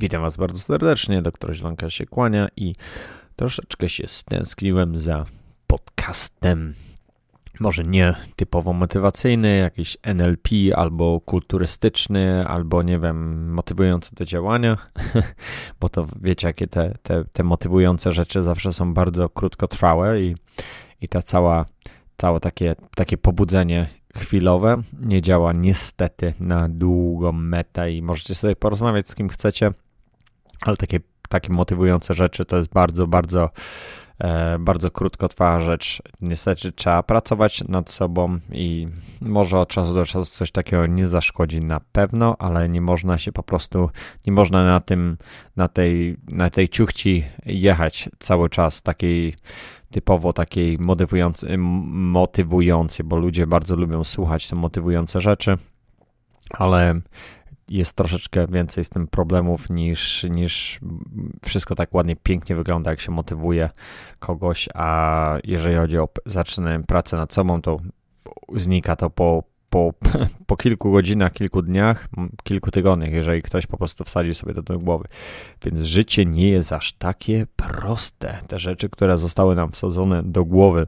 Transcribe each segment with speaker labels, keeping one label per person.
Speaker 1: Witam Was bardzo serdecznie, doktor Źlanka się kłania i troszeczkę się stęskniłem za podcastem. Może nie typowo motywacyjny, jakiś NLP albo kulturystyczny, albo nie wiem, motywujący do działania, bo to wiecie, jakie te, te, te motywujące rzeczy zawsze są bardzo krótkotrwałe i, i ta cała, całe takie, takie pobudzenie chwilowe nie działa niestety na długą metę i możecie sobie porozmawiać z kim chcecie, ale takie, takie motywujące rzeczy to jest bardzo, bardzo, e, bardzo krótkotrwała rzecz. Niestety trzeba pracować nad sobą i może od czasu do czasu coś takiego nie zaszkodzi na pewno, ale nie można się po prostu, nie można na tym, na tej, na tej ciuchci jechać cały czas takiej typowo takiej motywującej, motywującej, bo ludzie bardzo lubią słuchać te motywujące rzeczy, ale jest troszeczkę więcej z tym problemów niż, niż wszystko tak ładnie, pięknie wygląda, jak się motywuje kogoś, a jeżeli chodzi o zaczynanie pracę nad sobą, to znika to po, po, po kilku godzinach, kilku dniach, kilku tygodniach, jeżeli ktoś po prostu wsadzi sobie to do głowy. Więc życie nie jest aż takie proste. Te rzeczy, które zostały nam wsadzone do głowy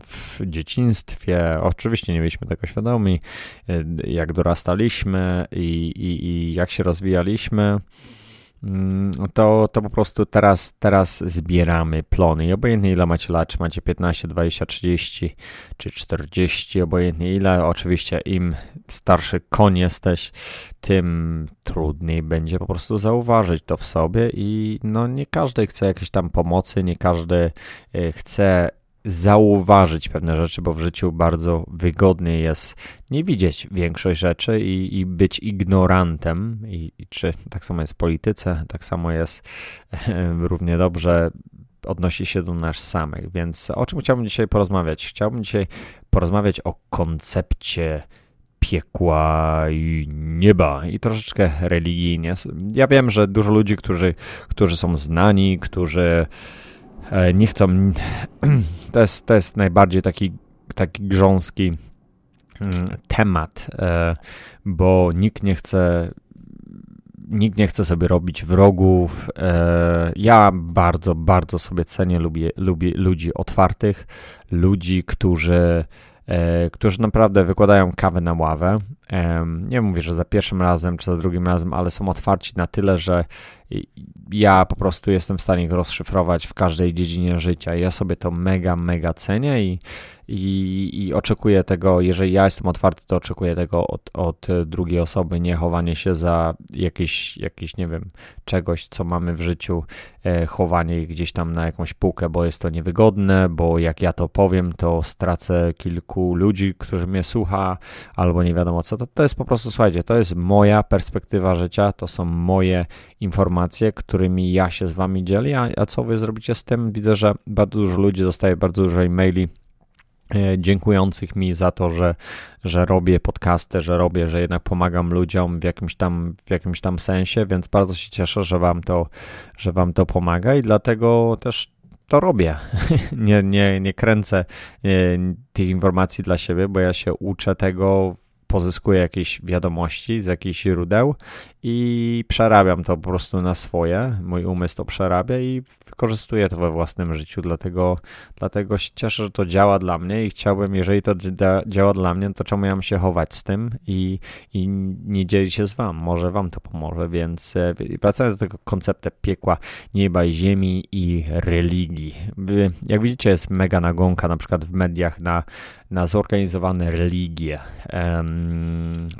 Speaker 1: w dzieciństwie, oczywiście nie byliśmy tego świadomi, e, jak dorastaliśmy i, i, i jak się rozwijaliśmy, Mm, to, to po prostu teraz, teraz zbieramy plony. I obojętnie ile macie lat, czy macie 15, 20, 30 czy 40, obojętnie ile, oczywiście im starszy koń jesteś, tym trudniej będzie po prostu zauważyć to w sobie. I no nie każdy chce jakiejś tam pomocy, nie każdy e, chce zauważyć pewne rzeczy, bo w życiu bardzo wygodnie jest nie widzieć większość rzeczy i, i być ignorantem. I, I, czy tak samo jest w polityce, tak samo jest równie dobrze odnosi się do nas samych. Więc o czym chciałbym dzisiaj porozmawiać? Chciałbym dzisiaj porozmawiać o koncepcie piekła i nieba i troszeczkę religijnie. Ja wiem, że dużo ludzi, którzy, którzy są znani, którzy nie chcą. To jest, to jest najbardziej taki, taki grząski mm, temat, e, bo nikt nie chce. Nikt nie chce sobie robić wrogów. E, ja bardzo, bardzo sobie cenię, lubię, lubię ludzi otwartych, ludzi, którzy, którzy naprawdę wykładają kawę na ławę. Nie mówię, że za pierwszym razem czy za drugim razem, ale są otwarci na tyle, że ja po prostu jestem w stanie ich rozszyfrować w każdej dziedzinie życia. Ja sobie to mega, mega cenię i, i, i oczekuję tego, jeżeli ja jestem otwarty, to oczekuję tego od, od drugiej osoby, nie chowanie się za jakieś, jakieś, nie wiem, czegoś, co mamy w życiu, e, chowanie gdzieś tam na jakąś półkę, bo jest to niewygodne, bo jak ja to powiem, to stracę kilku ludzi, którzy mnie słucha, albo nie wiadomo co. To, to jest po prostu, słuchajcie, to jest moja perspektywa życia, to są moje informacje, którymi ja się z wami dzielę, a, a co wy zrobicie z tym? Widzę, że bardzo dużo ludzi dostaje bardzo dużo e-maili e, dziękujących mi za to, że, że robię podcasty, że robię, że jednak pomagam ludziom w jakimś tam, w jakimś tam sensie, więc bardzo się cieszę, że wam to, że wam to pomaga i dlatego też to robię. nie, nie, nie kręcę e, tych informacji dla siebie, bo ja się uczę tego pozyskuję jakieś wiadomości z jakichś źródeł i przerabiam to po prostu na swoje. Mój umysł to przerabia i wykorzystuję to we własnym życiu, dlatego, dlatego się cieszę, że to działa dla mnie i chciałbym, jeżeli to działa dla mnie, to czemu ja mam się chować z tym i, i nie dzielić się z wam? Może wam to pomoże, więc e, wracając do tego konceptu piekła, nieba ziemi i religii. Jak widzicie, jest mega nagonka na przykład w mediach na, na zorganizowane religie,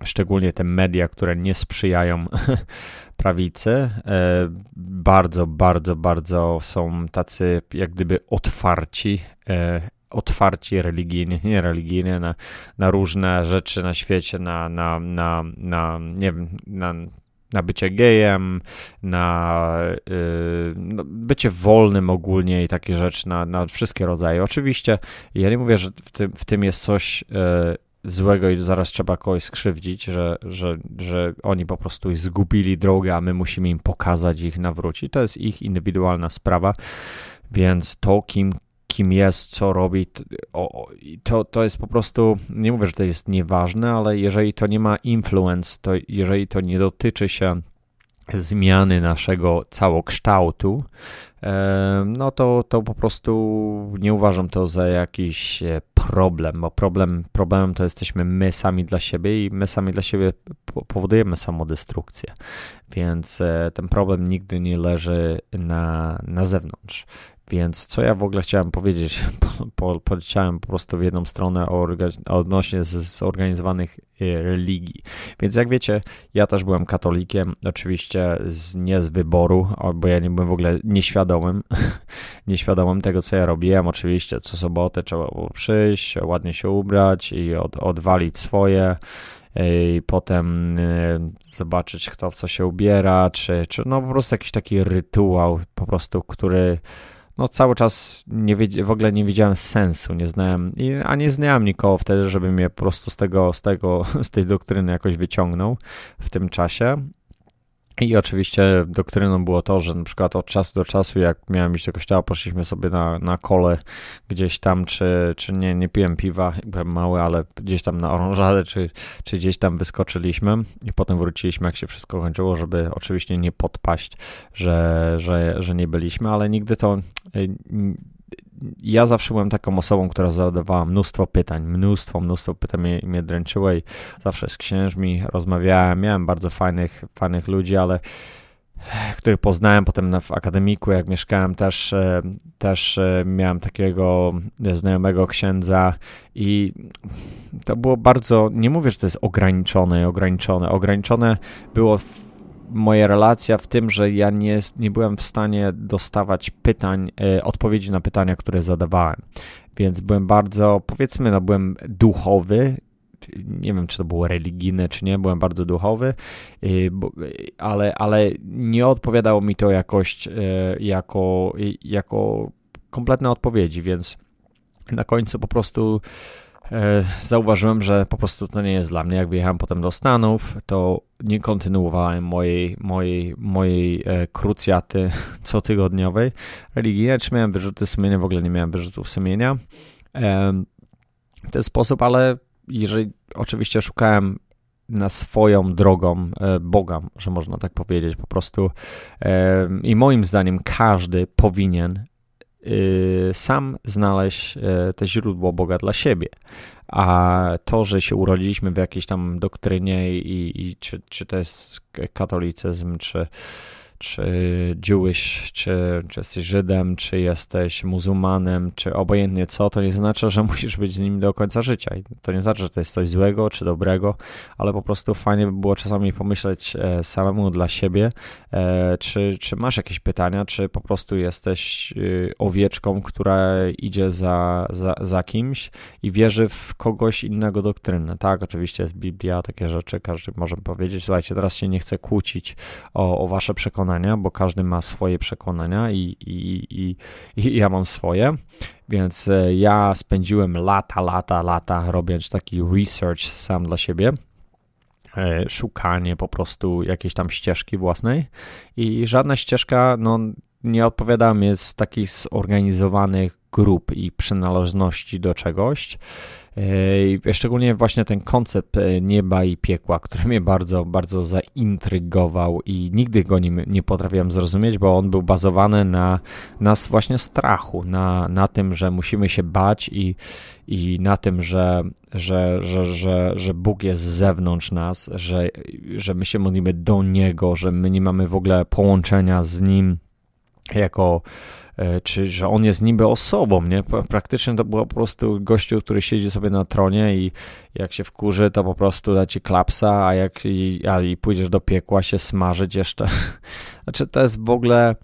Speaker 1: szczególnie te media, które nie sprzyjają prawicy e, bardzo, bardzo, bardzo są tacy jak gdyby otwarci, e, otwarci religijnie, nie religijnie, na, na różne rzeczy na świecie, na, na, na, na nie wiem, na na bycie gejem, na yy, bycie wolnym ogólnie i takie rzeczy, na, na wszystkie rodzaje. Oczywiście, ja nie mówię, że w tym, w tym jest coś yy, złego i zaraz trzeba kogoś skrzywdzić, że, że, że oni po prostu zgubili drogę, a my musimy im pokazać ich nawrócić. To jest ich indywidualna sprawa, więc to, kim, kim jest, co robi, to, to jest po prostu, nie mówię, że to jest nieważne, ale jeżeli to nie ma influence, to jeżeli to nie dotyczy się zmiany naszego całokształtu, no to, to po prostu nie uważam to za jakiś e, problem, bo problem, problemem to jesteśmy my sami dla siebie i my sami dla siebie powodujemy samodestrukcję, więc e, ten problem nigdy nie leży na, na zewnątrz. Więc co ja w ogóle chciałem powiedzieć? Po, po prostu w jedną stronę odnośnie zorganizowanych e, religii. Więc jak wiecie, ja też byłem katolikiem, oczywiście z, nie z wyboru, bo ja nie byłem w ogóle nieświadomym, nieświadomym tego, co ja robiłem. Oczywiście co sobotę trzeba było przyjść, ładnie się ubrać i od, odwalić swoje i potem e, zobaczyć, kto w co się ubiera, czy, czy no po prostu jakiś taki rytuał, po prostu, który no cały czas nie w ogóle nie widziałem sensu, nie znałem, a nie znałem nikogo wtedy, żeby mnie po prostu z tego, z tego, z tej doktryny jakoś wyciągnął w tym czasie. I oczywiście doktryną było to, że na przykład od czasu do czasu, jak miałem iść do kościoła, poszliśmy sobie na, na kole gdzieś tam, czy, czy nie, nie piłem piwa, byłem mały, ale gdzieś tam na orążadę, czy, czy gdzieś tam wyskoczyliśmy. I potem wróciliśmy, jak się wszystko kończyło, żeby oczywiście nie podpaść, że, że, że nie byliśmy, ale nigdy to ja zawsze byłem taką osobą, która zadawała mnóstwo pytań, mnóstwo, mnóstwo pytań mnie, mnie dręczyło i zawsze z księżmi rozmawiałem, miałem bardzo fajnych, fajnych ludzi, ale których poznałem potem w akademiku, jak mieszkałem też, e, też e, miałem takiego znajomego księdza i to było bardzo, nie mówię, że to jest ograniczone, ograniczone, ograniczone było moja relacja w tym, że ja nie, nie byłem w stanie dostawać pytań, e, odpowiedzi na pytania, które zadawałem. Więc byłem bardzo, powiedzmy, no byłem duchowy, nie wiem, czy to było religijne, czy nie, byłem bardzo duchowy, e, ale, ale nie odpowiadało mi to jakoś e, jako, jako kompletne odpowiedzi, więc na końcu po prostu E, zauważyłem, że po prostu to nie jest dla mnie. Jak wyjechałem potem do Stanów, to nie kontynuowałem mojej, mojej, mojej e, krucjaty cotygodniowej religijnej. Czy miałem wyrzuty sumienia? W ogóle nie miałem wyrzutów sumienia e, w ten sposób, ale jeżeli oczywiście szukałem na swoją drogą Boga, że można tak powiedzieć, po prostu i moim zdaniem każdy powinien sam znaleźć y, te źródło Boga dla siebie. A to, że się urodziliśmy w jakiejś tam doktrynie i, i czy, czy to jest katolicyzm, czy czy Jewish, czy, czy jesteś Żydem, czy jesteś muzułmanem, czy obojętnie co, to nie znaczy, że musisz być z nim do końca życia. I to nie znaczy, że to jest coś złego czy dobrego, ale po prostu fajnie by było czasami pomyśleć e, samemu dla siebie, e, czy, czy masz jakieś pytania, czy po prostu jesteś y, owieczką, która idzie za, za, za kimś i wierzy w kogoś innego doktrynę. Tak, oczywiście jest Biblia, takie rzeczy, każdy może powiedzieć, słuchajcie, teraz się nie chcę kłócić o, o wasze przekonania, przekonania, bo każdy ma swoje przekonania i, i, i, i ja mam swoje. Więc e, ja spędziłem lata, lata, lata robiąc taki research sam dla siebie e, szukanie po prostu jakiejś tam ścieżki własnej i żadna ścieżka no, nie odpowiada mi z takich zorganizowanych grup i przynależności do czegoś. Szczególnie właśnie ten koncept e, nieba i piekła, który mnie bardzo, bardzo zaintrygował i nigdy go nie, nie potrafiłem zrozumieć, bo on był bazowany na nas właśnie strachu, na, na tym, że musimy się bać i, i na tym, że, że, że, że, że Bóg jest z zewnątrz nas, że, że my się modlimy do Niego, że my nie mamy w ogóle połączenia z Nim jako E, czy że on jest niby osobą, nie? Praktycznie to było po prostu gościu, który siedzi sobie na tronie i jak się wkurzy, to po prostu da ci klapsa, a jak i, a i pójdziesz do piekła się smażyć jeszcze. Znaczy to jest w ogóle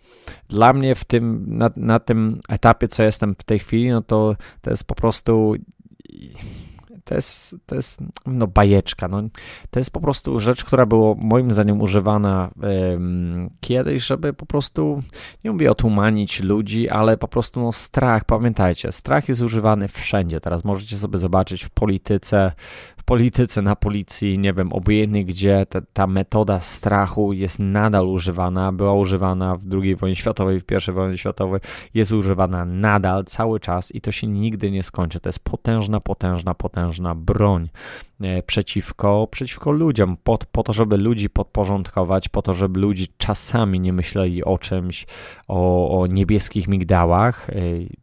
Speaker 1: dla mnie w tym, na, na tym etapie, co jestem w tej chwili, no to to jest po prostu to jest, to jest no, bajeczka. No. To jest po prostu rzecz, która była moim zdaniem używana kiedyś, żeby po prostu, nie mówię otumanić ludzi, ale po prostu no, strach, pamiętajcie, strach jest używany wszędzie. Teraz możecie sobie zobaczyć w polityce, polityce, na policji, nie wiem, obojętnie gdzie ta, ta metoda strachu jest nadal używana, była używana w II wojnie światowej, w I wojnie światowej, jest używana nadal, cały czas i to się nigdy nie skończy. To jest potężna, potężna, potężna broń e, przeciwko, przeciwko ludziom, po, po to, żeby ludzi podporządkować, po to, żeby ludzi czasami nie myśleli o czymś, o, o niebieskich migdałach, e,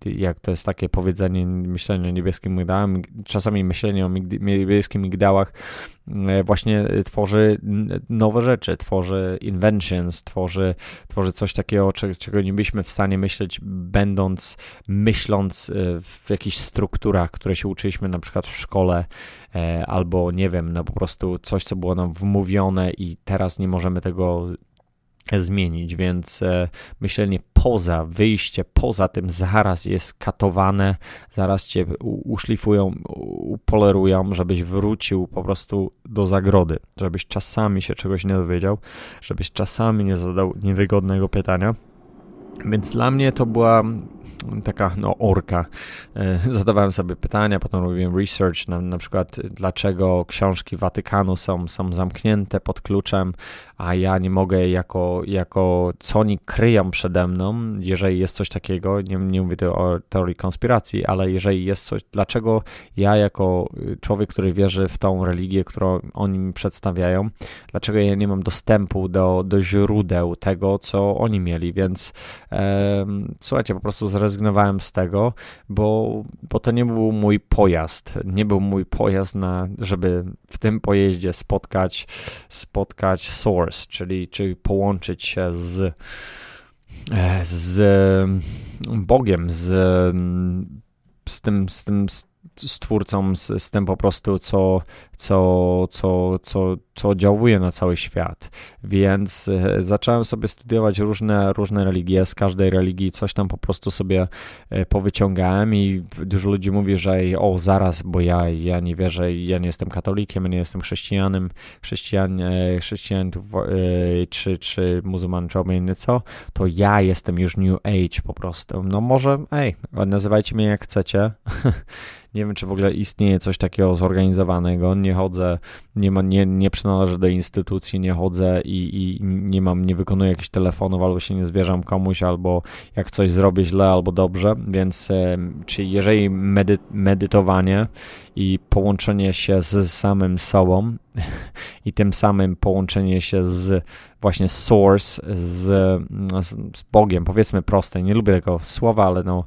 Speaker 1: jak to jest takie powiedzenie, myślenie o niebieskim migdałach, czasami myślenie o migdałach e, właśnie tworzy nowe rzeczy, tworzy inventions, tworzy, tworzy coś takiego, czego nie byliśmy w stanie myśleć, będąc, myśląc w jakichś strukturach, które się uczyliśmy na przykład w szkole, e, albo nie wiem, no po prostu coś, co było nam wmówione i teraz nie możemy tego zmienić, więc e, myślenie poza, wyjście poza tym zaraz jest katowane, zaraz cię uszlifują, upolerują, żebyś wrócił po prostu do zagrody, żebyś czasami się czegoś nie dowiedział, żebyś czasami nie zadał niewygodnego pytania. Więc dla mnie to była taka no, orka. E, zadawałem sobie pytania, potem robiłem research na, na przykład dlaczego książki Watykanu są, są zamknięte pod kluczem, a ja nie mogę jako, jako co oni kryją przede mną, jeżeli jest coś takiego, nie, nie mówię tu o teorii konspiracji, ale jeżeli jest coś, dlaczego ja jako człowiek, który wierzy w tą religię, którą oni mi przedstawiają, dlaczego ja nie mam dostępu do, do źródeł tego, co oni mieli, więc słuchajcie, po prostu zrezygnowałem z tego, bo, bo to nie był mój pojazd. Nie był mój pojazd na, żeby w tym pojeździe spotkać, spotkać source, czyli, czyli połączyć się z, e, z Bogiem, z, z tym, z tym, stwórcą, z, z tym po prostu, co, co, co, co, co oddziałuje na cały świat. Więc e, zacząłem sobie studiować różne, różne religie. Z każdej religii coś tam po prostu sobie e, powyciągałem i dużo ludzi mówi, że o, zaraz, bo ja, ja nie wierzę, ja nie jestem katolikiem, nie jestem chrześcijanem, chrześcijan, e, chrześcijan czy, czy muzułman, czy co, to ja jestem już New Age po prostu. No może, ej, nazywajcie mnie jak chcecie. Nie wiem, czy w ogóle istnieje coś takiego zorganizowanego. Nie chodzę, nie, ma, nie, nie przynależę do instytucji, nie chodzę i, i nie mam, nie wykonuję jakichś telefonów, albo się nie zwierzam komuś, albo jak coś zrobię źle, albo dobrze. Więc, czy jeżeli medy, medytowanie i połączenie się z samym sobą i tym samym połączenie się z właśnie source, z, z Bogiem, powiedzmy proste, nie lubię tego słowa, ale no,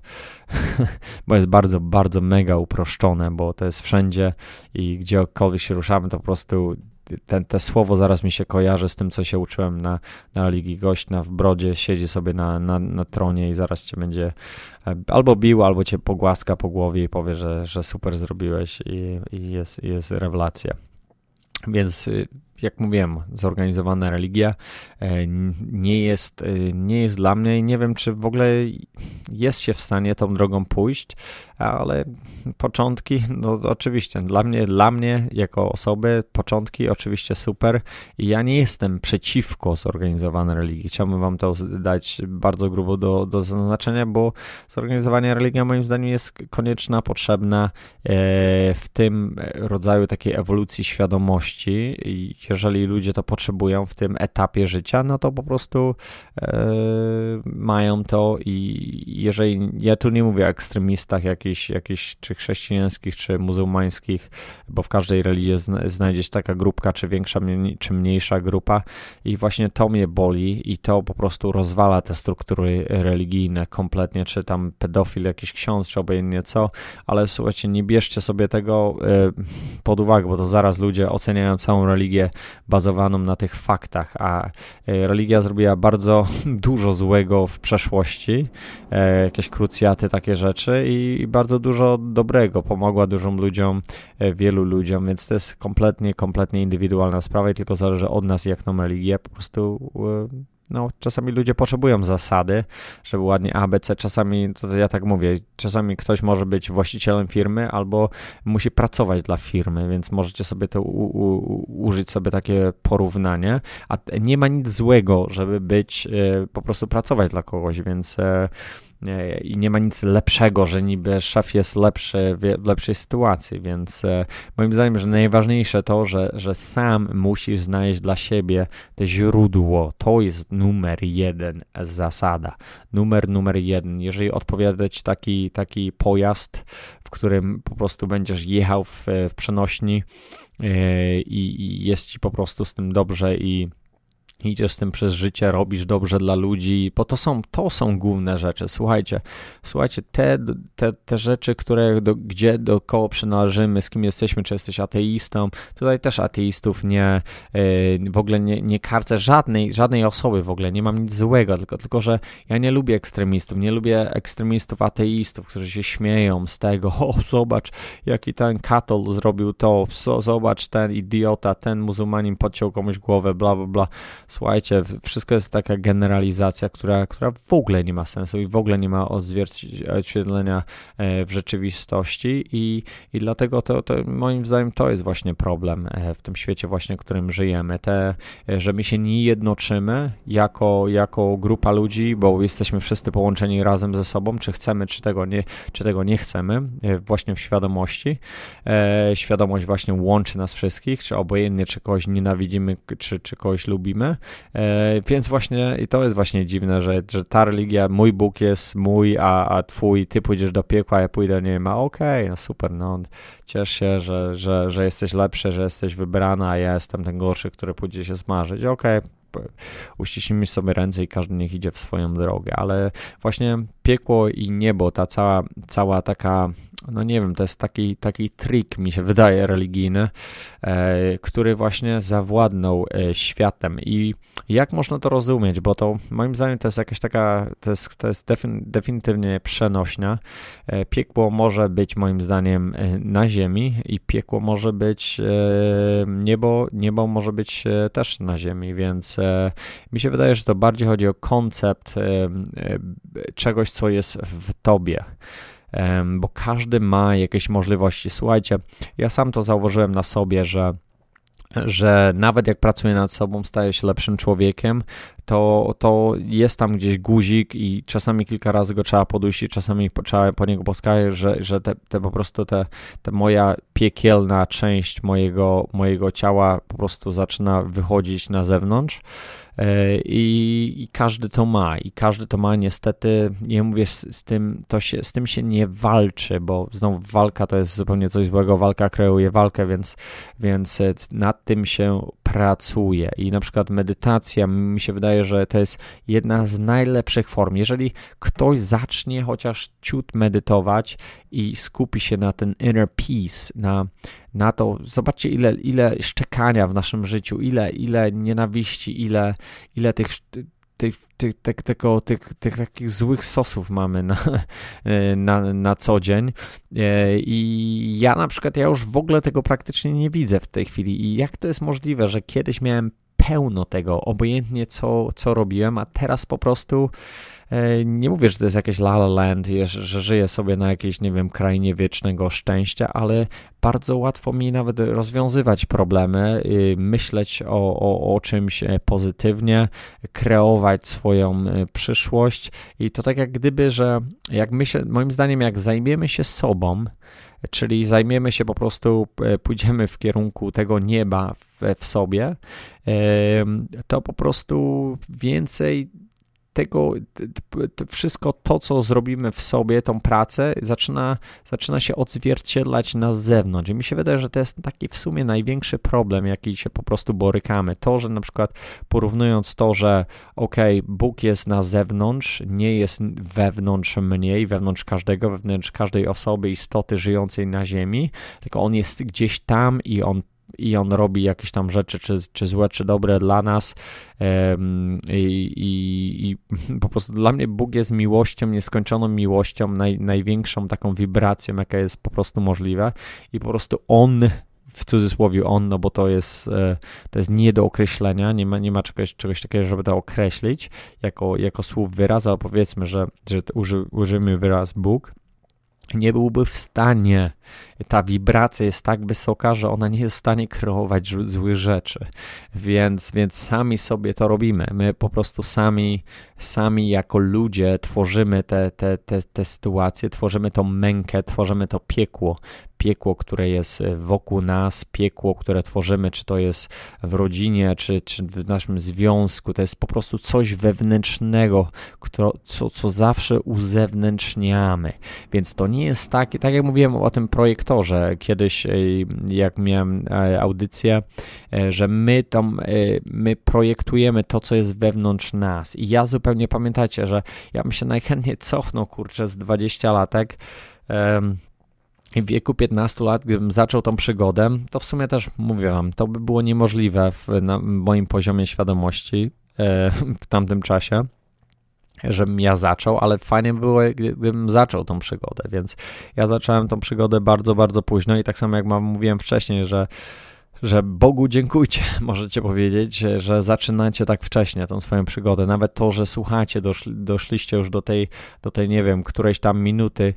Speaker 1: bo jest bardzo, bardzo mega uproszczone, bo to jest wszędzie i gdziekolwiek się ruszamy, to po prostu ten, te słowo zaraz mi się kojarzy z tym, co się uczyłem na, na Ligi Gośćna w Brodzie, siedzi sobie na, na, na tronie i zaraz cię będzie e, albo bił, albo cię pogłaska po głowie i powie, że, że super zrobiłeś i, i jest, jest rewelacja. Więc y, jak mówiłem, zorganizowana religia e, nie jest, e, nie jest dla mnie i nie wiem, czy w ogóle jest się w stanie tą drogą pójść, ale początki, no oczywiście, dla mnie, dla mnie jako osoby, początki oczywiście super i ja nie jestem przeciwko zorganizowanej religii. Chciałbym wam to dać bardzo grubo do, do zaznaczenia, bo zorganizowanie religii moim zdaniem jest konieczna, potrzebna e, w tym rodzaju takiej ewolucji świadomości i jeżeli ludzie to potrzebują w tym etapie życia, no to po prostu e, mają to i jeżeli, ja tu nie mówię o ekstremistach jakichś, jakichś czy chrześcijańskich, czy muzułmańskich, bo w każdej religii znajdzie się taka grupka, czy większa, czy mniejsza grupa i właśnie to mnie boli i to po prostu rozwala te struktury religijne kompletnie, czy tam pedofil, jakiś ksiądz, czy obojętnie co, ale słuchajcie, nie bierzcie sobie tego e, pod uwagę, bo to zaraz ludzie oceniają całą religię bazowaną na tych faktach, a e, religia zrobiła bardzo dużo złego w przeszłości, e, jakieś krucjaty, takie rzeczy i bardzo dużo dobrego, pomogła dużym ludziom, e, wielu ludziom, więc to jest kompletnie, kompletnie indywidualna sprawa i tylko zależy od nas, jak tą religię po prostu no, czasami ludzie potrzebują zasady, żeby ładnie ABC, czasami, to ja tak mówię, czasami ktoś może być właścicielem firmy albo musi pracować dla firmy, więc możecie sobie to u, u, użyć sobie takie porównanie, a nie ma nic złego, żeby być, e, po prostu pracować dla kogoś, więc e, i nie ma nic lepszego, że niby szef jest lepszy w lepszej sytuacji, więc e, moim zdaniem, że najważniejsze to, że, że sam musisz znaleźć dla siebie te źródło. To jest numer jeden zasada. Numer numer jeden. Jeżeli odpowiadać taki, taki pojazd, w którym po prostu będziesz jechał w, w przenośni e, i, i jest ci po prostu z tym dobrze i idziesz z tym przez życie, robisz dobrze dla ludzi, bo to są, to są główne rzeczy. Słuchajcie, słuchajcie, te, te, te rzeczy, które, do, gdzie dookoła przynależymy, z kim jesteśmy, czy jesteś ateistą, tutaj też ateistów nie, yy, w ogóle nie, nie karcę żadnej, żadnej osoby w ogóle, nie mam nic złego, tylko, tylko, że ja nie lubię ekstremistów, nie lubię ekstremistów ateistów, którzy się śmieją z tego, o zobacz, jaki ten katol zrobił to, zobacz, ten idiota, ten muzułmanin podciął komuś głowę, bla, bla, bla słuchajcie, wszystko jest taka generalizacja, która, która w ogóle nie ma sensu i w ogóle nie ma odzwierciedlenia e, w rzeczywistości i, i dlatego to, to moim zdaniem to jest właśnie problem e, w tym świecie właśnie, w którym żyjemy, te, e, że my się nie jednoczymy jako, jako grupa ludzi, bo jesteśmy wszyscy połączeni razem ze sobą, czy chcemy, czy tego nie, czy tego nie chcemy, właśnie w świadomości. Świadomość właśnie łączy nas wszystkich, czy obojętnie, czy kogoś nienawidzimy, czy, czy kogoś lubimy, więc właśnie i to jest właśnie dziwne, że, że ta religia, mój Bóg jest mój, a, a twój, ty pójdziesz do piekła, ja pójdę, nie ma, okej, okay, no super, no ciesz się, że, że, że jesteś lepszy, że jesteś wybrana, a ja jestem ten gorszy, który pójdzie się smażyć, okej, okay uściśnijmy sobie ręce i każdy niech idzie w swoją drogę, ale właśnie piekło i niebo, ta cała, cała taka, no nie wiem, to jest taki, taki trik, mi się wydaje, religijny, e, który właśnie zawładnął e, światem. I jak można to rozumieć, bo to moim zdaniem to jest jakaś taka, to jest, to jest defin, definitywnie przenośnia. E, piekło może być moim zdaniem na ziemi i piekło może być niebo, niebo może być też na ziemi, więc mi się wydaje, że to bardziej chodzi o koncept czegoś, co jest w tobie bo każdy ma jakieś możliwości. Słuchajcie, ja sam to zauważyłem na sobie, że że nawet jak pracuję nad sobą, staję się lepszym człowiekiem, to, to jest tam gdzieś guzik i czasami kilka razy go trzeba podujść i czasami trzeba po niego poskać, że, że te, te po prostu te, te moja piekielna część mojego, mojego ciała po prostu zaczyna wychodzić na zewnątrz e, i, i każdy to ma. I każdy to ma. Niestety, nie mówię z, z, tym, to się, z tym się nie walczy, bo znowu walka to jest zupełnie coś złego, walka kreuje walkę, więc, więc nad tym się pracuje. I na przykład medytacja mi się wydaje, że to jest jedna z najlepszych form. Jeżeli ktoś zacznie chociaż ciut medytować i skupi się na ten inner peace, na, na to, zobaczcie ile, ile szczekania w naszym życiu, ile, ile nienawiści, ile, ile tych tych, tych, tych, tego, tych, tych takich złych sosów mamy na, na, na co dzień. E, I ja na przykład, ja już w ogóle tego praktycznie nie widzę w tej chwili. I jak to jest możliwe, że kiedyś miałem pełno tego, obojętnie co, co robiłem, a teraz po prostu nie mówię, że to jest jakieś la la land, że żyję sobie na jakiejś, nie wiem, krainie wiecznego szczęścia, ale bardzo łatwo mi nawet rozwiązywać problemy, y, myśleć o, o, o czymś e, pozytywnie, kreować swoją e, przyszłość. I to tak jak gdyby, że jak myślę, moim zdaniem, jak zajmiemy się sobą, czyli zajmiemy się po prostu, pójdziemy w kierunku tego nieba w, w sobie, to po prostu więcej tego, wszystko to, co zrobimy w sobie, tą pracę, zaczyna, zaczyna się odzwierciedlać na zewnątrz. I mi się wydaje, że to jest taki w sumie największy problem, jaki się po prostu borykamy. To, że na przykład porównując to, że ok, Bóg jest na zewnątrz, nie jest wewnątrz mnie i wewnątrz każdego, wewnątrz każdej osoby, istoty żyjącej na ziemi, tylko On jest gdzieś tam i On i on robi jakieś tam rzeczy, czy, czy złe, czy dobre dla nas. I, i, I, po prostu dla mnie Bóg jest miłością, nieskończoną miłością, naj, największą taką wibracją, jaka jest po prostu możliwa. I po prostu on w cudzysłowie on, no bo to jest, e, to jest nie do określenia, nie ma, nie ma czegoś, czegoś takiego, żeby to określić jako, jako słów wyraz, ale powiedzmy, że, że uży, użyjemy wyraz Bóg nie byłby w stanie. Ta wibracja jest tak wysoka, że ona nie jest w stanie kreować złych rzeczy. Więc, więc sami sobie to robimy. My po prostu sami, sami jako ludzie tworzymy te, te, te, te sytuacje, tworzymy tą mękę, tworzymy to piekło piekło, które jest e, wokół nas, piekło, które tworzymy, czy to jest w rodzinie, czy, czy w naszym związku. To jest po prostu coś wewnętrznego, co, co zawsze uzewnętrzniamy. Więc to nie jest tak, tak jak mówiłem o tym projektorze kiedyś, e, jak miałem e, audycję, że my, tam, my projektujemy to, co jest wewnątrz nas. I ja zupełnie pamiętacie, że ja bym się najchętniej cofnął, kurczę, z 20 latek. Um, w wieku 15 lat, gdybym zaczął tą przygodę, to w sumie też mówię wam, to by było niemożliwe w, na moim poziomie świadomości e, w tamtym czasie, żebym ja zaczął, ale fajnie by było, gdybym zaczął tą przygodę, więc ja zacząłem tą przygodę bardzo, bardzo późno i tak samo jak mam, mówiłem wcześniej, że że Bogu dziękujcie, możecie powiedzieć, że zaczynacie tak wcześnie tą swoją przygodę. Nawet to, że słuchacie, doszli, doszliście już do tej, do tej, nie wiem, którejś tam minuty,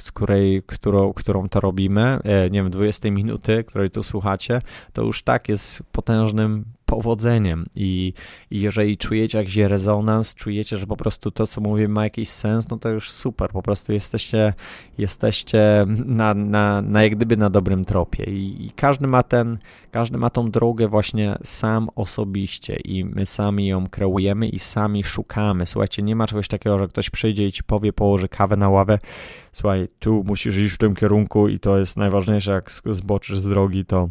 Speaker 1: z której, którą, którą to robimy, e, nie wiem, 20 minuty, której tu słuchacie, to już tak jest potężnym powodzeniem. I, i jeżeli czujecie jakiś rezonans, czujecie, że po prostu to, co mówię, ma jakiś sens, no to już super, po prostu jesteście, jesteście na, na, na jak gdyby na dobrym tropie. I, i każdy ma ten, każdy ma tą drogę właśnie sam osobiście i my sami ją kreujemy i sami szukamy. Słuchajcie, nie ma czegoś takiego, że ktoś przyjdzie i ci powie, położy kawę na ławę, słuchaj, tu musisz iść w tym kierunku i to jest najważniejsze, jak zboczysz z drogi, to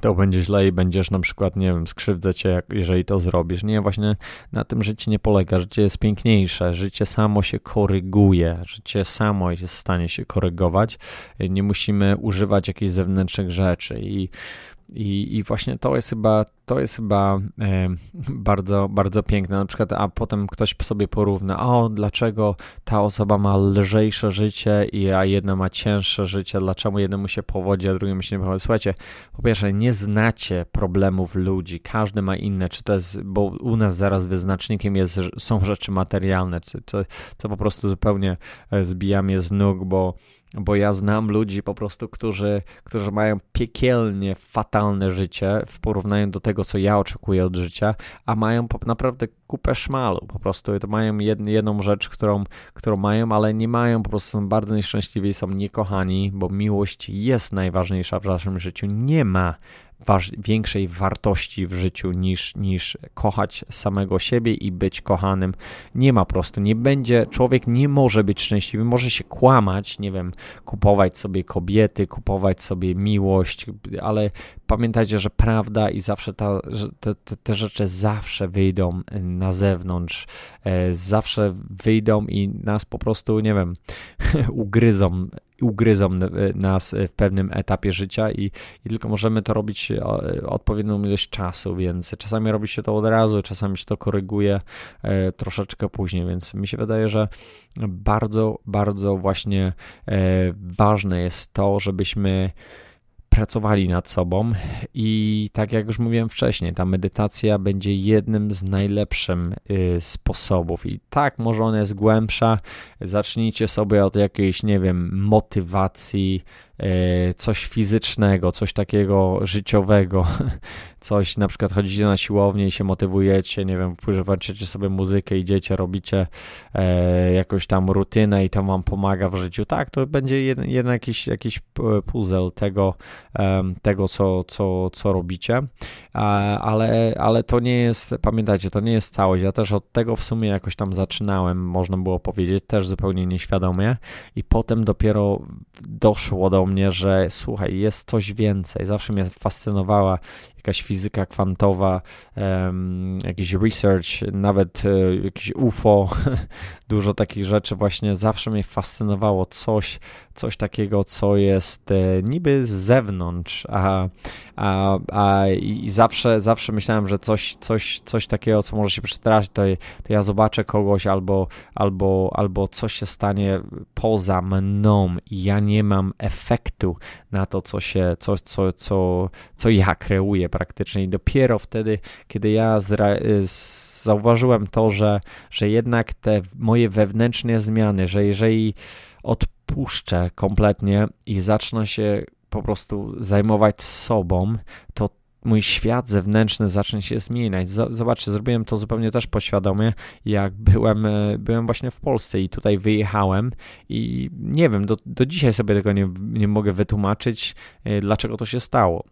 Speaker 1: to będzie źle i będziesz na przykład, nie wiem, skrzywdzę cię, jak, jeżeli to zrobisz. Nie, właśnie na tym życie nie polega. Życie jest piękniejsze, życie samo się koryguje, życie samo jest w stanie się korygować. Nie musimy używać jakichś zewnętrznych rzeczy i i, I właśnie to jest chyba, to jest chyba e, bardzo, bardzo piękne. Na przykład, a potem ktoś sobie porówna, o, dlaczego ta osoba ma lżejsze życie, a jedna ma cięższe życie, dlaczego jednemu się powodzi, a drugiemu się nie powodzi. Słuchajcie, po pierwsze, nie znacie problemów ludzi, każdy ma inne, czy to jest, bo u nas zaraz wyznacznikiem jest, są rzeczy materialne, co, co, po prostu zupełnie e, zbija mnie z nóg, bo bo ja znam ludzi po prostu, którzy, którzy mają piekielnie fatalne życie w porównaniu do tego, co ja oczekuję od życia, a mają naprawdę kupę szmalu. Po prostu to mają jed, jedną rzecz, którą, którą mają, ale nie mają, po prostu są bardzo nieszczęśliwi są niekochani, bo miłość jest najważniejsza w naszym życiu. Nie ma waż, większej wartości w życiu niż, niż kochać samego siebie i być kochanym. Nie ma prostu, nie będzie, człowiek nie może być szczęśliwy, może się kłamać, nie wiem, kupować sobie kobiety, kupować sobie miłość, ale pamiętajcie, że prawda i zawsze ta, te, te, rzeczy zawsze wyjdą na zewnątrz, e, zawsze wyjdą i nas po prostu, nie wiem, ugryzą ugryzą nas w pewnym etapie życia i, i tylko możemy to robić e, odpowiednią ilość czasu, więc czasami robi się to od razu, czasami się to koryguje e, troszeczkę później, więc mi się wydaje, że bardzo, bardzo właśnie e, ważne jest to, żebyśmy pracowali nad sobą i tak jak już mówiłem wcześniej, ta medytacja będzie jednym z najlepszych y, sposobów. I tak, może ona jest głębsza, zacznijcie sobie od jakiejś, nie wiem, motywacji, coś fizycznego, coś takiego życiowego, coś, na przykład chodzicie na siłownię i się motywujecie, nie wiem, włączycie sobie muzykę, idziecie, robicie e, jakąś tam rutynę i to wam pomaga w życiu, tak, to będzie jeden, jakiś, jakiś puzzle tego, e, tego co, co, co robicie, ale, ale to nie jest, pamiętajcie, to nie jest całość, ja też od tego w sumie jakoś tam zaczynałem, można było powiedzieć, też zupełnie nieświadomie i potem dopiero doszło do mnie, że słuchaj, jest coś więcej, zawsze mnie fascynowała jakaś fizyka kwantowa, um, jakiś research, nawet um, jakiś UFO, dużo takich rzeczy właśnie. Zawsze mnie fascynowało coś, coś takiego, co jest e, niby z zewnątrz, a, a, a i zawsze, zawsze myślałem, że coś, coś, coś takiego, co może się przestraszyć, to, to ja zobaczę kogoś albo, albo, albo coś się stanie poza mną i ja nie mam efektu na to, co się, co, co, co, co ja kreuję praktycznie. I dopiero wtedy, kiedy ja zauważyłem to, że, że jednak te moje wewnętrzne zmiany, że jeżeli od odpuszczę kompletnie i zacznę się po prostu zajmować sobą, to mój świat zewnętrzny zacznie się zmieniać. Zobaczcie, zrobiłem to zupełnie też poświadomie, jak byłem, e, byłem właśnie w Polsce i tutaj wyjechałem i nie wiem, do, do dzisiaj sobie tego nie, nie mogę wytłumaczyć, e, dlaczego to się stało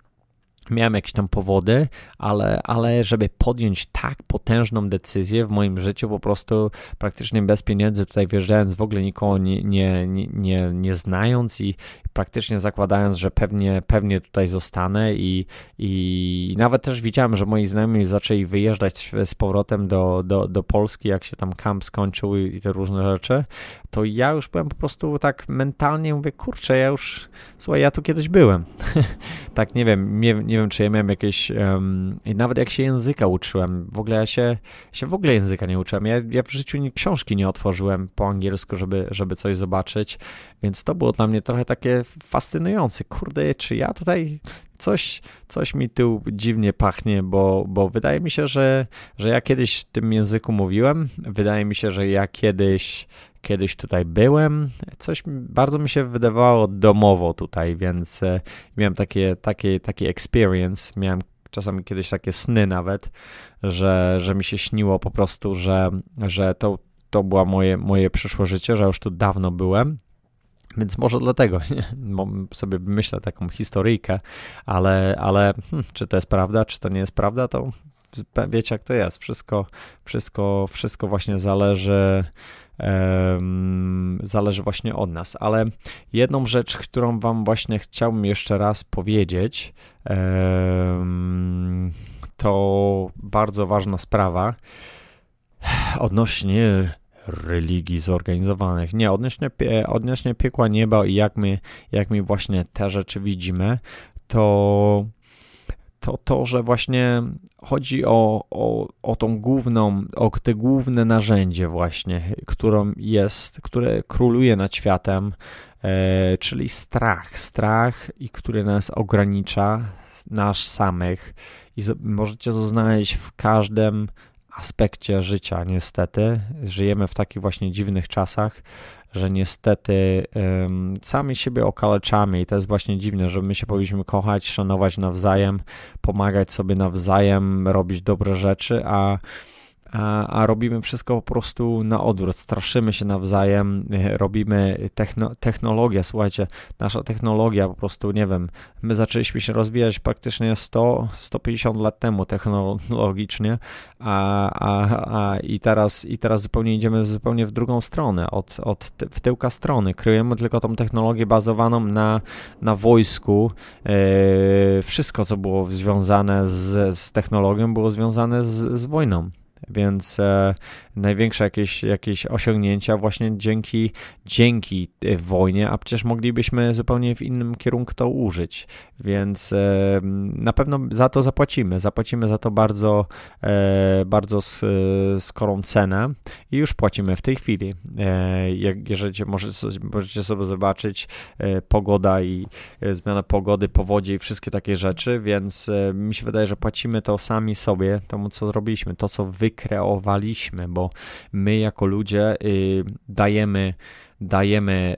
Speaker 1: miałem jakieś tam powody, ale, ale żeby podjąć tak potężną decyzję w moim życiu, po prostu praktycznie bez pieniędzy tutaj wjeżdżając, w ogóle nikogo nie, nie, nie, nie znając i praktycznie zakładając, że pewnie, pewnie tutaj zostanę i, i nawet też widziałem, że moi znajomi zaczęli wyjeżdżać z powrotem do, do, do Polski, jak się tam kamp skończył i te różne rzeczy, to ja już byłem po prostu tak mentalnie, mówię, kurczę, ja już, słuchaj, ja tu kiedyś byłem. tak, nie wiem, nie, nie wiem, czy ja miałem jakieś, um, i nawet jak się języka uczyłem, w ogóle ja się, się w ogóle języka nie uczyłem, ja, ja w życiu nie, książki nie otworzyłem po angielsku, żeby, żeby coś zobaczyć, więc to było dla mnie trochę takie fascynujące, kurde, czy ja tutaj coś, coś mi tu dziwnie pachnie, bo, bo wydaje mi się, że, że ja kiedyś w tym języku mówiłem, wydaje mi się, że ja kiedyś, kiedyś tutaj byłem, coś bardzo mi się wydawało domowo tutaj, więc e, miałem takie, takie, taki experience, miałem czasami kiedyś takie sny nawet, że, że mi się śniło po prostu, że, że to, to było moje, moje przyszłe życie, że już tu dawno byłem więc może dlatego nie? sobie myślę taką historyjkę, ale, ale hmm, czy to jest prawda, czy to nie jest prawda, to wiecie jak to jest. Wszystko, wszystko, wszystko właśnie zależy, zależy właśnie od nas. Ale jedną rzecz, którą wam właśnie chciałbym jeszcze raz powiedzieć, to bardzo ważna sprawa odnośnie religii zorganizowanych. Nie, odnośnie, odnośnie piekła nieba i jak my, jak my właśnie te rzeczy widzimy, to to to, że właśnie chodzi o, o, o tą główną, o te główne narzędzie właśnie, którą jest, które króluje nad światem, e, czyli strach, strach i który nas ogranicza, nasz samych i możecie to znaleźć w każdym aspekcie życia, niestety. Żyjemy w takich właśnie dziwnych czasach, że niestety um, sami siebie okaleczamy i to jest właśnie dziwne, że my się powinniśmy kochać, szanować nawzajem, pomagać sobie nawzajem, robić dobre rzeczy, a a, robimy wszystko po prostu na odwrót. Straszymy się nawzajem, e, robimy techno, technologię. Słuchajcie, nasza technologia po prostu, nie wiem, my zaczęliśmy się rozwijać praktycznie 100, 150 lat temu technologicznie, a, a, a i, teraz, i teraz zupełnie idziemy zupełnie w drugą stronę, od, od w tyłka strony. Kryjemy tylko tą technologię bazowaną na, na wojsku. E, wszystko, co było związane z, z technologią, było związane z, z wojną. Więc e, największe jakieś, jakieś osiągnięcia właśnie dzięki, dzięki e, wojnie, a przecież moglibyśmy zupełnie w innym kierunku to użyć. Więc e, na pewno za to zapłacimy. Zapłacimy za to bardzo, e, bardzo skorą cenę i już płacimy w tej chwili. E, jak, jeżeli możecie, możecie sobie zobaczyć e, pogoda i zmiana pogody, powodzie i wszystkie takie rzeczy, więc mi się wydaje, że płacimy to sami sobie, temu co zrobiliśmy, to co wy wykreowaliśmy, bo my jako ludzie y, dajemy dajemy,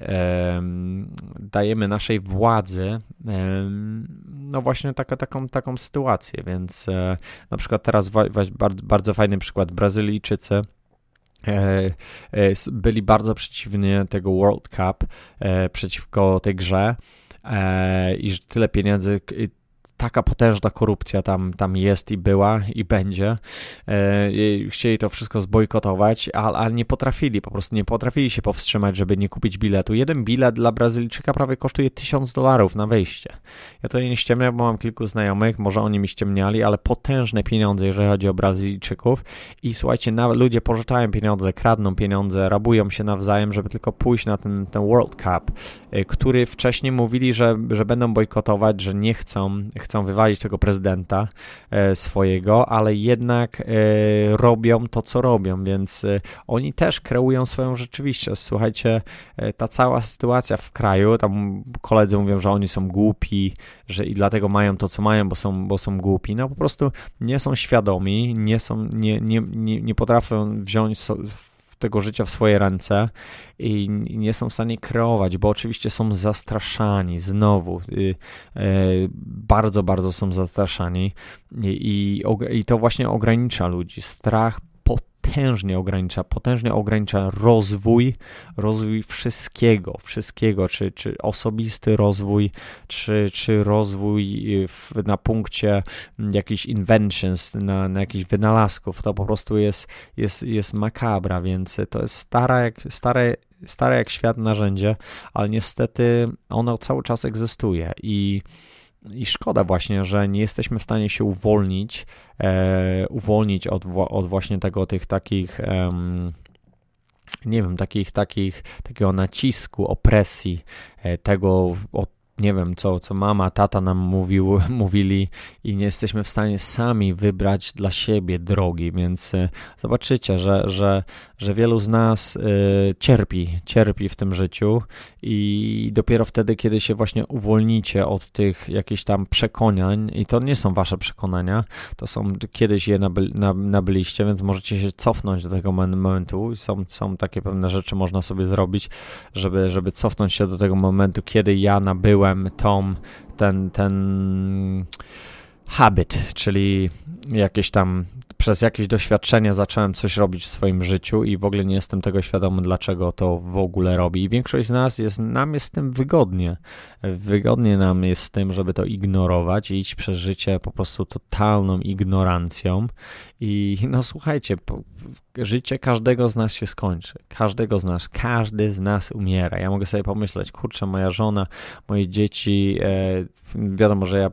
Speaker 1: dajemy naszej władzy no właśnie taka, taką, taką sytuację, więc e, na przykład teraz bardzo, fajny przykład. Brazylijczycy e, e, byli bardzo przeciwni tego World Cup przeciwko tej grze i że tyle pieniędzy taka potężna korupcja tam, tam jest i była i będzie. E, chcieli to wszystko zbojkotować, ale, nie potrafili, po prostu nie potrafili się powstrzymać, żeby nie kupić biletu. Jeden bilet dla Brazylijczyka prawie kosztuje 1000 dolarów na wejście. Ja to nie ściemniam, bo mam kilku znajomych, może oni mi ściemniali, ale potężne pieniądze, jeżeli chodzi o Brazylijczyków. I słuchajcie, nawet ludzie pożyczają pieniądze, kradną pieniądze, rabują się nawzajem, żeby tylko pójść na ten, ten World Cup, e, który wcześniej mówili, że, że będą bojkotować, że nie chcą, chcą wywalić tego prezydenta e, swojego, ale jednak e, robią to, co robią, więc e, oni też kreują swoją rzeczywistość. Słuchajcie, ta cała sytuacja w kraju, tam koledzy mówią, że oni są głupi, że i dlatego mają to, co mają, bo są, bo są głupi. No po prostu nie są świadomi, nie są, nie, nie, nie, nie potrafią wziąć so, tego życia w swoje ręce i nie są w stanie kreować, bo oczywiście są zastraszani znowu. Y, e, bardzo, bardzo są zastraszani i, i, i to właśnie ogranicza ludzi. Strach potężnie ogranicza, potężnie ogranicza rozwój, rozwój wszystkiego, wszystkiego, czy, czy osobisty rozwój, czy, czy rozwój w, na punkcie jakichś inventions, na, na jakichś wynalazków, to po prostu jest, jest, jest makabra, więc to jest stare jak, stare, stare jak świat narzędzie, ale niestety ono cały czas egzystuje i i szkoda właśnie, że nie jesteśmy w stanie się uwolnić, e, uwolnić od, od właśnie tego, tych takich, nie wiem, takich, takich, takiego nacisku, opresji, e, tego, od nie wiem, co, co mama, tata nam mówił, mówili i nie jesteśmy w stanie sami wybrać dla siebie drogi, więc e, zobaczycie, że, że, że wielu z nas y, cierpi, cierpi w tym życiu i dopiero wtedy, kiedy się właśnie uwolnicie od tych jakichś tam przekonań i to nie są wasze przekonania, to są kiedyś je naby, nabyliście, więc możecie się cofnąć do tego momentu. Są, są takie pewne rzeczy, można sobie zrobić, żeby, żeby cofnąć się do tego momentu, kiedy ja nabyłem tą, ten, ten habit, czyli jakieś tam przez jakieś doświadczenie zacząłem coś robić w swoim życiu i w ogóle nie jestem tego świadomy, dlaczego to w ogóle robi. I większość z nas jest, nam jest z tym wygodnie. Wygodnie nam jest z tym, żeby to ignorować i iść przez życie po prostu totalną ignorancją. I no słuchajcie, życie każdego z nas się skończy. Każdego z nas, każdy z nas umiera. Ja mogę sobie pomyśleć, kurczę, moja żona, moje dzieci, e, wiadomo, że ja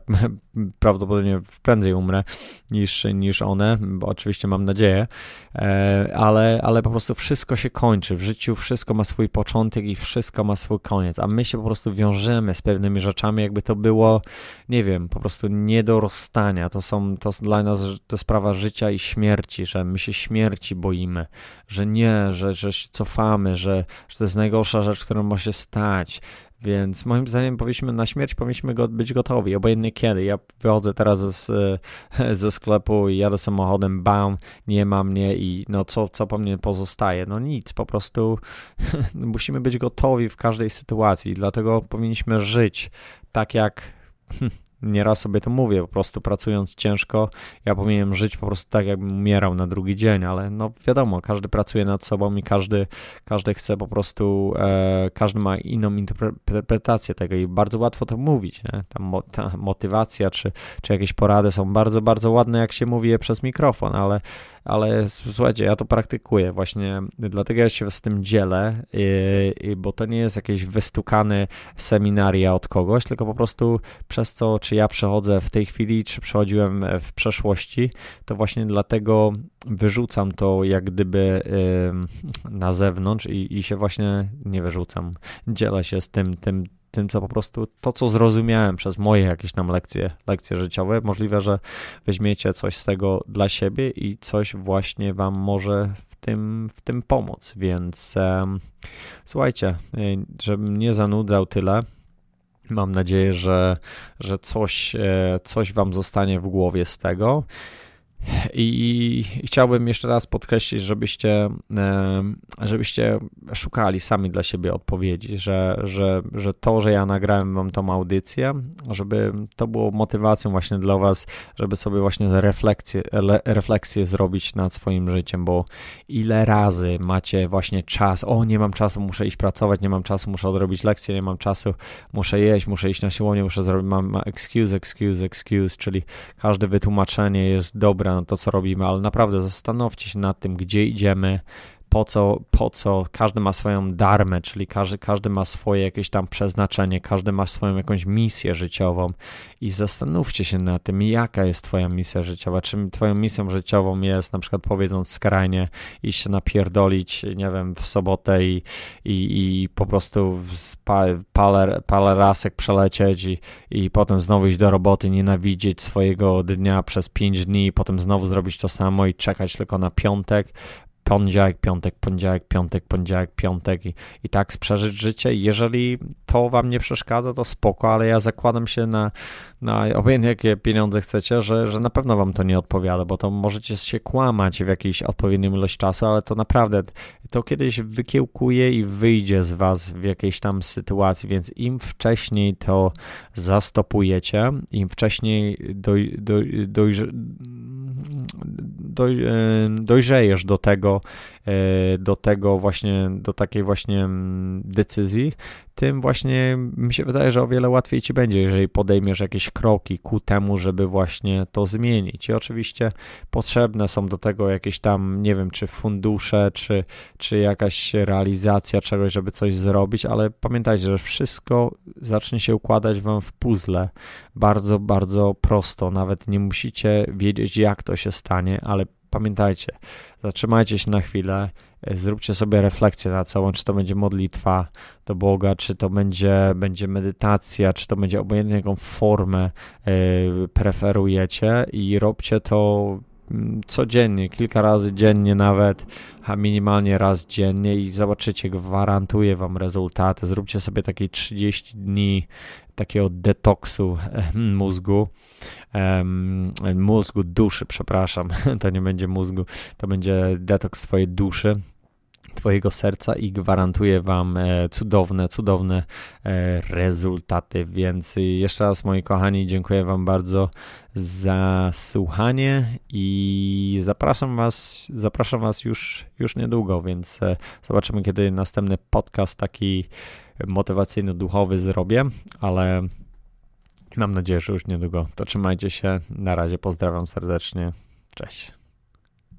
Speaker 1: prawdopodobnie prędzej umrę niż, niż one, bo oczywiście mam nadzieję, e, ale, ale po prostu wszystko się kończy. W życiu wszystko ma swój początek i wszystko ma swój koniec, a my się po prostu wiążemy z pewnymi rzeczami, jakby to było, nie wiem, po prostu nie do rozstania. To są, to dla nas to sprawa życia i śmierci, że my się śmierci boimy, że nie, że, że się cofamy, że, że to jest najgorsza rzecz, którą ma się stać, więc moim zdaniem powinniśmy na śmierć powinniśmy go, być gotowi, obojętnie kiedy. Ja wychodzę teraz ze, ze sklepu i jadę samochodem, bam, nie ma mnie i no co, co po mnie pozostaje? No nic, po prostu musimy być gotowi w każdej sytuacji, dlatego powinniśmy żyć tak jak nieraz sobie to mówię, po prostu pracując ciężko, ja powinienem żyć po prostu tak, jakbym umierał na drugi dzień, ale no wiadomo, każdy pracuje nad sobą i każdy, każdy chce po prostu, e, każdy ma inną interpretację tego i bardzo łatwo to mówić, nie? Ta, mo, ta motywacja czy, czy jakieś porady są bardzo, bardzo ładne, jak się mówi je przez mikrofon, ale ale słuchajcie, ja to praktykuję właśnie, dlatego ja się z tym dzielę, bo to nie jest jakieś wystukane seminaria od kogoś, tylko po prostu przez to, czy ja przechodzę w tej chwili, czy przechodziłem w przeszłości, to właśnie dlatego wyrzucam to jak gdyby na zewnątrz i, i się właśnie nie wyrzucam. Dzielę się z tym, tym, tym, co po prostu, to co zrozumiałem przez moje jakieś tam lekcje, lekcje życiowe. Możliwe, że weźmiecie coś z tego dla siebie i coś właśnie wam może w tym, w tym pomóc. Więc um, słuchajcie, y, żebym nie zanudzał tyle, mam nadzieję, że, że coś, e, coś wam zostanie w głowie z tego. I chciałbym jeszcze raz podkreślić, żebyście, żebyście szukali sami dla siebie odpowiedzi, że, że, że to, że ja nagrałem wam tą audycję, żeby to było motywacją właśnie dla was, żeby sobie właśnie refleksję, refleksję zrobić nad swoim życiem, bo ile razy macie właśnie czas, o nie mam czasu, muszę iść pracować, nie mam czasu, muszę odrobić lekcję, nie mam czasu, muszę jeść, muszę iść na siłownię, muszę zrobić, mam excuse, excuse, excuse, czyli każde wytłumaczenie jest dobre to, co robimy, ale naprawdę zastanówcie się nad tym, gdzie idziemy, po co, po co, każdy ma swoją darmę, czyli każdy, każdy ma swoje jakieś tam przeznaczenie, każdy ma swoją jakąś misję życiową. I zastanówcie się na tym, jaka jest twoja misja życiowa, czy twoją misją życiową jest na przykład powiedząc skrajnie iść się napierdolić, nie wiem, w sobotę i, i, i po prostu parę, parę rasek przelecieć i, i potem znowu iść do roboty, nienawidzieć swojego dnia przez pięć dni i potem znowu zrobić to samo i czekać tylko na piątek, poniedziałek, piątek, poniedziałek, piątek, poniedziałek, piątek i, i tak przeżyć życie. Jeżeli to wam nie przeszkadza, to spoko, ale ja zakładam się na, na obojętnie jakie pieniądze chcecie, że, że na pewno wam to nie odpowiada, bo to możecie się kłamać w jakiejś odpowiedniej ilość czasu, ale to naprawdę to kiedyś wykiełkuje i wyjdzie z was w jakiejś tam sytuacji, więc im wcześniej to zastopujecie, im wcześniej doj, doj, doj, doj, e, dojrzejesz do tego, do tego właśnie, do takiej właśnie mm, decyzji, tym właśnie mi się wydaje, że o wiele łatwiej ci będzie, jeżeli podejmiesz jakieś kroki ku temu, żeby właśnie to zmienić. I oczywiście potrzebne są do tego jakieś tam, nie wiem, czy fundusze, czy, czy jakaś realizacja czegoś, żeby coś zrobić, ale pamiętajcie, że wszystko zacznie się układać wam w puzzle bardzo, bardzo prosto. Nawet nie musicie wiedzieć, jak to się stanie, ale pamiętajcie, zatrzymajcie się na chwilę, e, zróbcie sobie refleksję na całą, czy to będzie modlitwa do Boga, czy to będzie, będzie medytacja, czy to będzie obojętnie jaką formę y, preferujecie i róbcie to codziennie, kilka razy dziennie nawet, a minimalnie raz dziennie i zobaczycie, gwarantuję wam rezultaty. Zróbcie sobie takie 30 dni takiego detoksu mózgu, mózgu, duszy, przepraszam, to nie będzie mózgu, to będzie detoks twojej duszy, Twojego serca i gwarantuję Wam e, cudowne, cudowne e, rezultaty. Więc jeszcze raz, moi kochani, dziękuję Wam bardzo za słuchanie i zapraszam Was, zapraszam Was już, już niedługo, więc e, zobaczymy, kiedy następny podcast taki motywacyjno-duchowy zrobię, ale mam nadzieję, że już niedługo. To trzymajcie się. Na razie pozdrawiam serdecznie. Cześć.